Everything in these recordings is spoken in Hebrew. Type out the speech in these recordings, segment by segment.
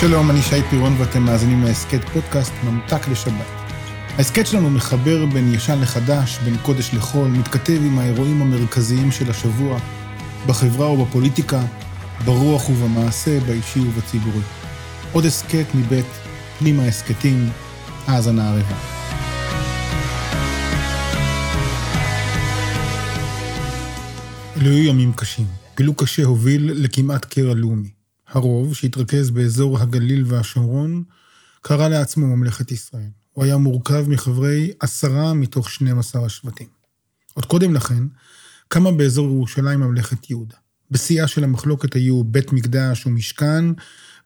שלום, אני שי פירון ואתם מאזינים להסכת פודקאסט ממתק לשבת. ההסכת שלנו מחבר בין ישן לחדש, בין קודש לחול, מתכתב עם האירועים המרכזיים של השבוע, בחברה ובפוליטיקה, ברוח ובמעשה, באישי ובציבורי. עוד הסכת מבית פנימה הסכתים, האזנה ערבה. אלו ימים קשים. פילוג קשה הוביל לכמעט קרע לאומי. הרוב, שהתרכז באזור הגליל והשומרון, קרא לעצמו ממלכת ישראל. הוא היה מורכב מחברי עשרה מתוך 12 השבטים. עוד קודם לכן, קמה באזור ירושלים ממלכת יהודה. בשיאה של המחלוקת היו בית מקדש ומשכן,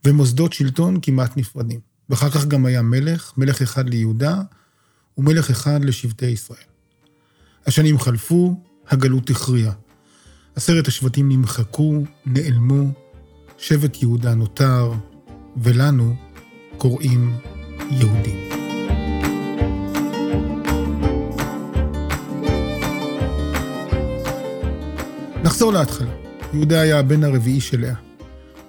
ומוסדות שלטון כמעט נפרדים. ואחר כך גם היה מלך, מלך אחד ליהודה, ומלך אחד לשבטי ישראל. השנים חלפו, הגלות הכריעה. עשרת השבטים נמחקו, נעלמו, שבט יהודה נותר, ולנו קוראים יהודים. נחזור להתחלה. יהודה היה הבן הרביעי של לאה.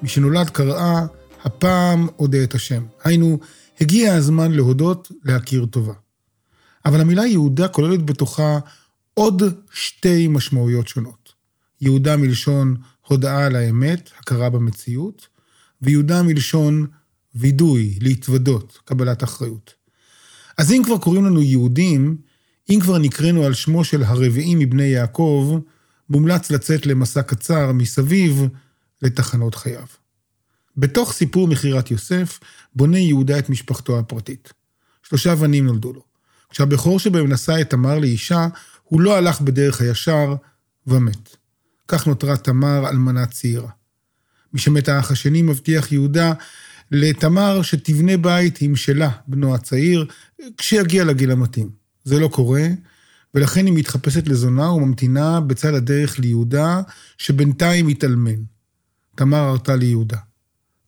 משנולד קראה הפעם אודה את השם. היינו, הגיע הזמן להודות, להכיר טובה. אבל המילה יהודה כוללת בתוכה עוד שתי משמעויות שונות. יהודה מלשון הודעה על האמת, הכרה במציאות, ויהודה מלשון וידוי, להתוודות, קבלת אחריות. אז אם כבר קוראים לנו יהודים, אם כבר נקראנו על שמו של הרביעי מבני יעקב, מומלץ לצאת למסע קצר מסביב לתחנות חייו. בתוך סיפור מכירת יוסף, בונה יהודה את משפחתו הפרטית. שלושה בנים נולדו לו. כשהבכור שבהם נשא את תמר לאישה, הוא לא הלך בדרך הישר ומת. כך נותרה תמר אלמנה צעירה. משמת האח השני מבטיח יהודה לתמר שתבנה בית עם שלה, בנו הצעיר, כשיגיע לגיל המתאים. זה לא קורה, ולכן היא מתחפשת לזונה וממתינה בצד הדרך ליהודה, שבינתיים התאלמן. תמר הרתה ליהודה.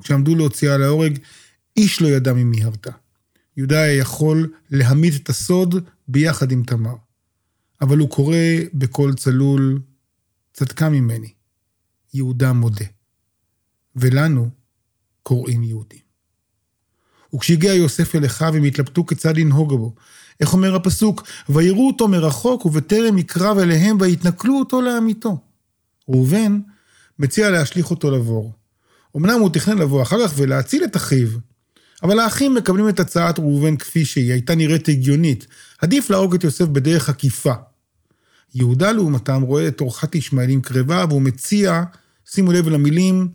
כשעמדו להוציאה להורג, איש לא ידע ממי הרתה. יהודה היה יכול להמית את הסוד ביחד עם תמר. אבל הוא קורא בקול צלול, צדקה ממני, יהודה מודה. ולנו קוראים יהודים. וכשהגיע יוסף אל אחיו, הם התלבטו כיצד לנהוג בו. איך אומר הפסוק? ויראו אותו מרחוק, ובטרם יקרב אליהם, ויתנכלו אותו לעמיתו. ראובן מציע להשליך אותו לבור. אמנם הוא תכנן לבוא אחר כך ולהציל את אחיו, אבל האחים מקבלים את הצעת ראובן כפי שהיא, הייתה נראית הגיונית. עדיף להרוג את יוסף בדרך עקיפה. יהודה לעומתם רואה את אורחת ישמעאלים קרבה, והוא מציע, שימו לב למילים,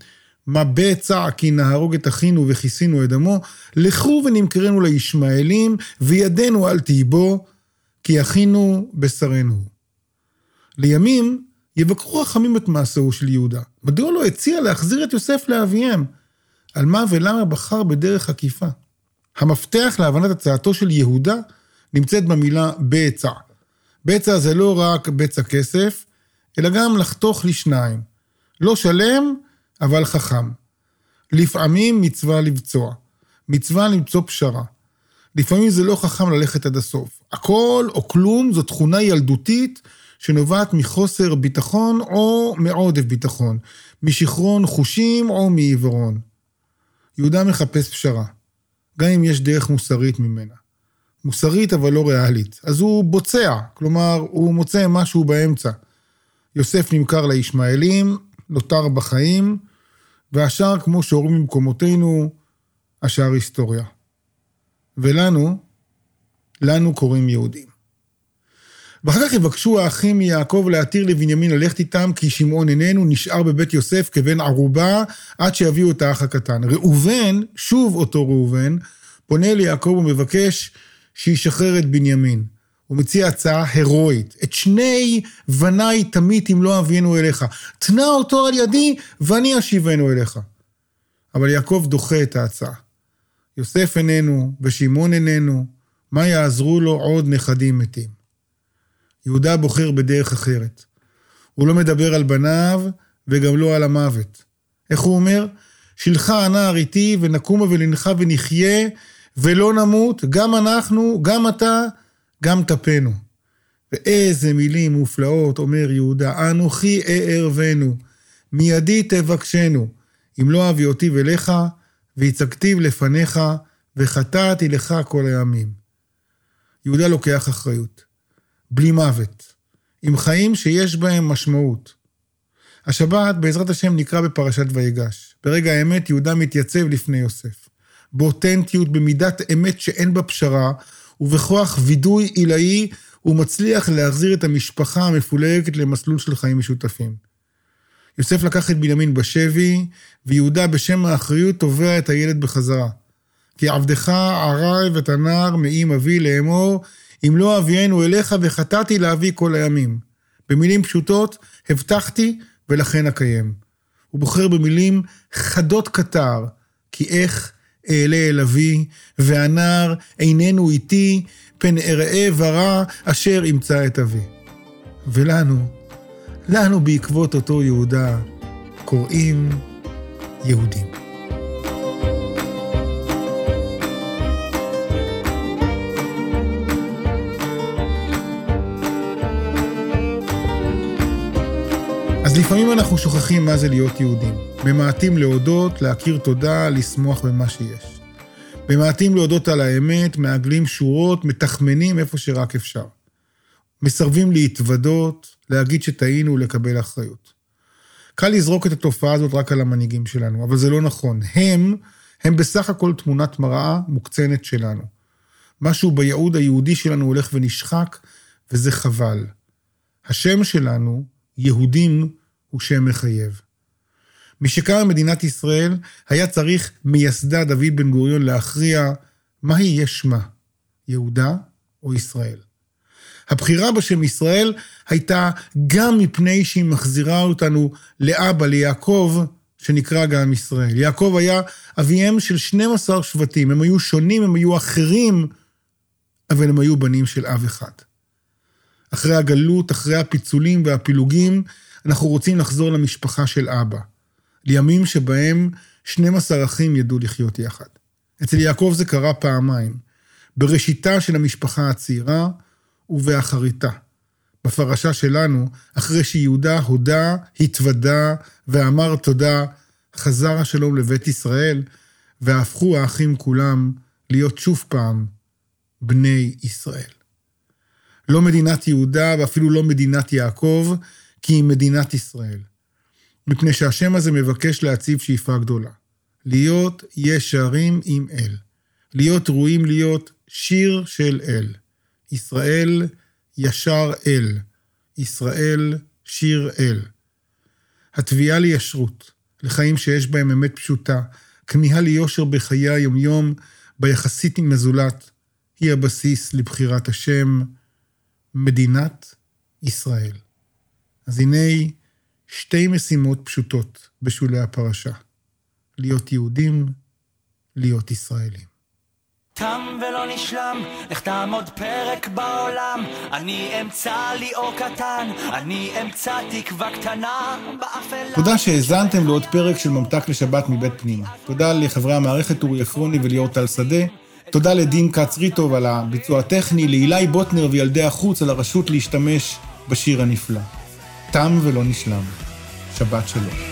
מה בצע כי נהרוג את אחינו וכיסינו את דמו, לכו ונמכרנו לישמעאלים, וידנו אל תהי בו, כי אחינו בשרנו. לימים יבקרו חכמים את מעשהו של יהודה. מדוע לא הציע להחזיר את יוסף לאביהם? על מה ולמה בחר בדרך עקיפה? המפתח להבנת הצעתו של יהודה נמצאת במילה בצע. בצע זה לא רק בצע כסף, אלא גם לחתוך לשניים. לא שלם, אבל חכם. לפעמים מצווה לבצוע. מצווה למצוא פשרה. לפעמים זה לא חכם ללכת עד הסוף. הכל או כלום זו תכונה ילדותית שנובעת מחוסר ביטחון או מעודף ביטחון, משיכרון חושים או מעיוורון. יהודה מחפש פשרה, גם אם יש דרך מוסרית ממנה. מוסרית אבל לא ריאלית. אז הוא בוצע, כלומר, הוא מוצא משהו באמצע. יוסף נמכר לישמעאלים, נותר בחיים, והשאר, כמו שאומרים במקומותינו, השאר היסטוריה. ולנו, לנו קוראים יהודים. ואחר כך יבקשו האחים מיעקב להתיר לבנימין ללכת איתם, כי שמעון איננו, נשאר בבית יוסף כבן ערובה, עד שיביאו את האח הקטן. ראובן, שוב אותו ראובן, פונה ליעקב ומבקש שישחרר את בנימין. הוא מציע הצעה הירואית. את שני בניי תמית אם לא אביאנו אליך. תנה אותו על ידי ואני אשיבנו אליך. אבל יעקב דוחה את ההצעה. יוסף איננו ושמעון איננו, מה יעזרו לו עוד נכדים מתים? יהודה בוחר בדרך אחרת. הוא לא מדבר על בניו וגם לא על המוות. איך הוא אומר? שלחה הנער איתי ונקומה ולנחה ונחיה ולא נמות, גם אנחנו, גם אתה, גם טפנו. ואיזה מילים מופלאות אומר יהודה, אנוכי אערבנו, מידי תבקשנו, אם לא אביא אותי אליך, והצגתיו לפניך, וחטאתי לך כל הימים. יהודה לוקח אחריות. בלי מוות. עם חיים שיש בהם משמעות. השבת, בעזרת השם, נקרא בפרשת ויגש. ברגע האמת, יהודה מתייצב לפני יוסף. באותנטיות, במידת אמת שאין בה פשרה, ובכוח וידוי עילאי, הוא מצליח להחזיר את המשפחה המפולגת למסלול של חיים משותפים. יוסף לקח את בנימין בשבי, ויהודה בשם האחריות תובע את הילד בחזרה. כי עבדך ערב את הנער מאם אבי לאמור, אם לא אביאנו אליך וחטאתי לאבי כל הימים. במילים פשוטות, הבטחתי ולכן אקיים. הוא בוחר במילים חדות קטר, כי איך אעלה אל אבי, והנער איננו איתי, פן אראה ורע אשר ימצא את אבי. ולנו, לנו בעקבות אותו יהודה, קוראים יהודים. אז לפעמים אנחנו שוכחים מה זה להיות יהודים. ממעטים להודות, להכיר תודה, לשמוח במה שיש. ממעטים להודות על האמת, מעגלים שורות, מתחמנים איפה שרק אפשר. מסרבים להתוודות, להגיד שטעינו ולקבל אחריות. קל לזרוק את התופעה הזאת רק על המנהיגים שלנו, אבל זה לא נכון. הם, הם בסך הכל תמונת מראה מוקצנת שלנו. משהו בייעוד היהודי שלנו הולך ונשחק, וזה חבל. השם שלנו, יהודים, הוא שם מחייב. משקמה מדינת ישראל, היה צריך מייסדה דוד בן גוריון להכריע מה יהיה שמה, יהודה או ישראל. הבחירה בשם ישראל הייתה גם מפני שהיא מחזירה אותנו לאבא, ליעקב, שנקרא גם ישראל. יעקב היה אביהם של 12 שבטים, הם היו שונים, הם היו אחרים, אבל הם היו בנים של אב אחד. אחרי הגלות, אחרי הפיצולים והפילוגים, אנחנו רוצים לחזור למשפחה של אבא. לימים שבהם 12 אחים ידעו לחיות יחד. אצל יעקב זה קרה פעמיים, בראשיתה של המשפחה הצעירה ובאחריתה. בפרשה שלנו, אחרי שיהודה הודה, התוודה ואמר תודה, חזר השלום לבית ישראל, והפכו האחים כולם להיות שוב פעם בני ישראל. לא מדינת יהודה ואפילו לא מדינת יעקב, כי היא מדינת ישראל. מפני שהשם הזה מבקש להציב שאיפה גדולה. להיות ישרים עם אל. להיות ראויים להיות שיר של אל. ישראל ישר אל. ישראל שיר אל. התביעה לישרות, לחיים שיש בהם אמת פשוטה, כמיהה ליושר בחיי היומיום, ביחסית עם הזולת, היא הבסיס לבחירת השם, מדינת ישראל. אז הנה שתי משימות פשוטות בשולי הפרשה. להיות יהודים, להיות ישראלים. תם ולא נשלם, לך תעמוד פרק בעולם, אני אמצא לי אור קטן, אני אמצא תקווה קטנה באפלה. תודה שהאזנתם לעוד פרק של ממתק לשבת מבית פנימה. תודה לחברי המערכת אורי עפרוני וליאור טל שדה. תודה לדין כץ ריטוב על הביצוע הטכני, לאילי בוטנר וילדי החוץ על הרשות להשתמש בשיר הנפלא. תם ולא נשלם. שבת שלום.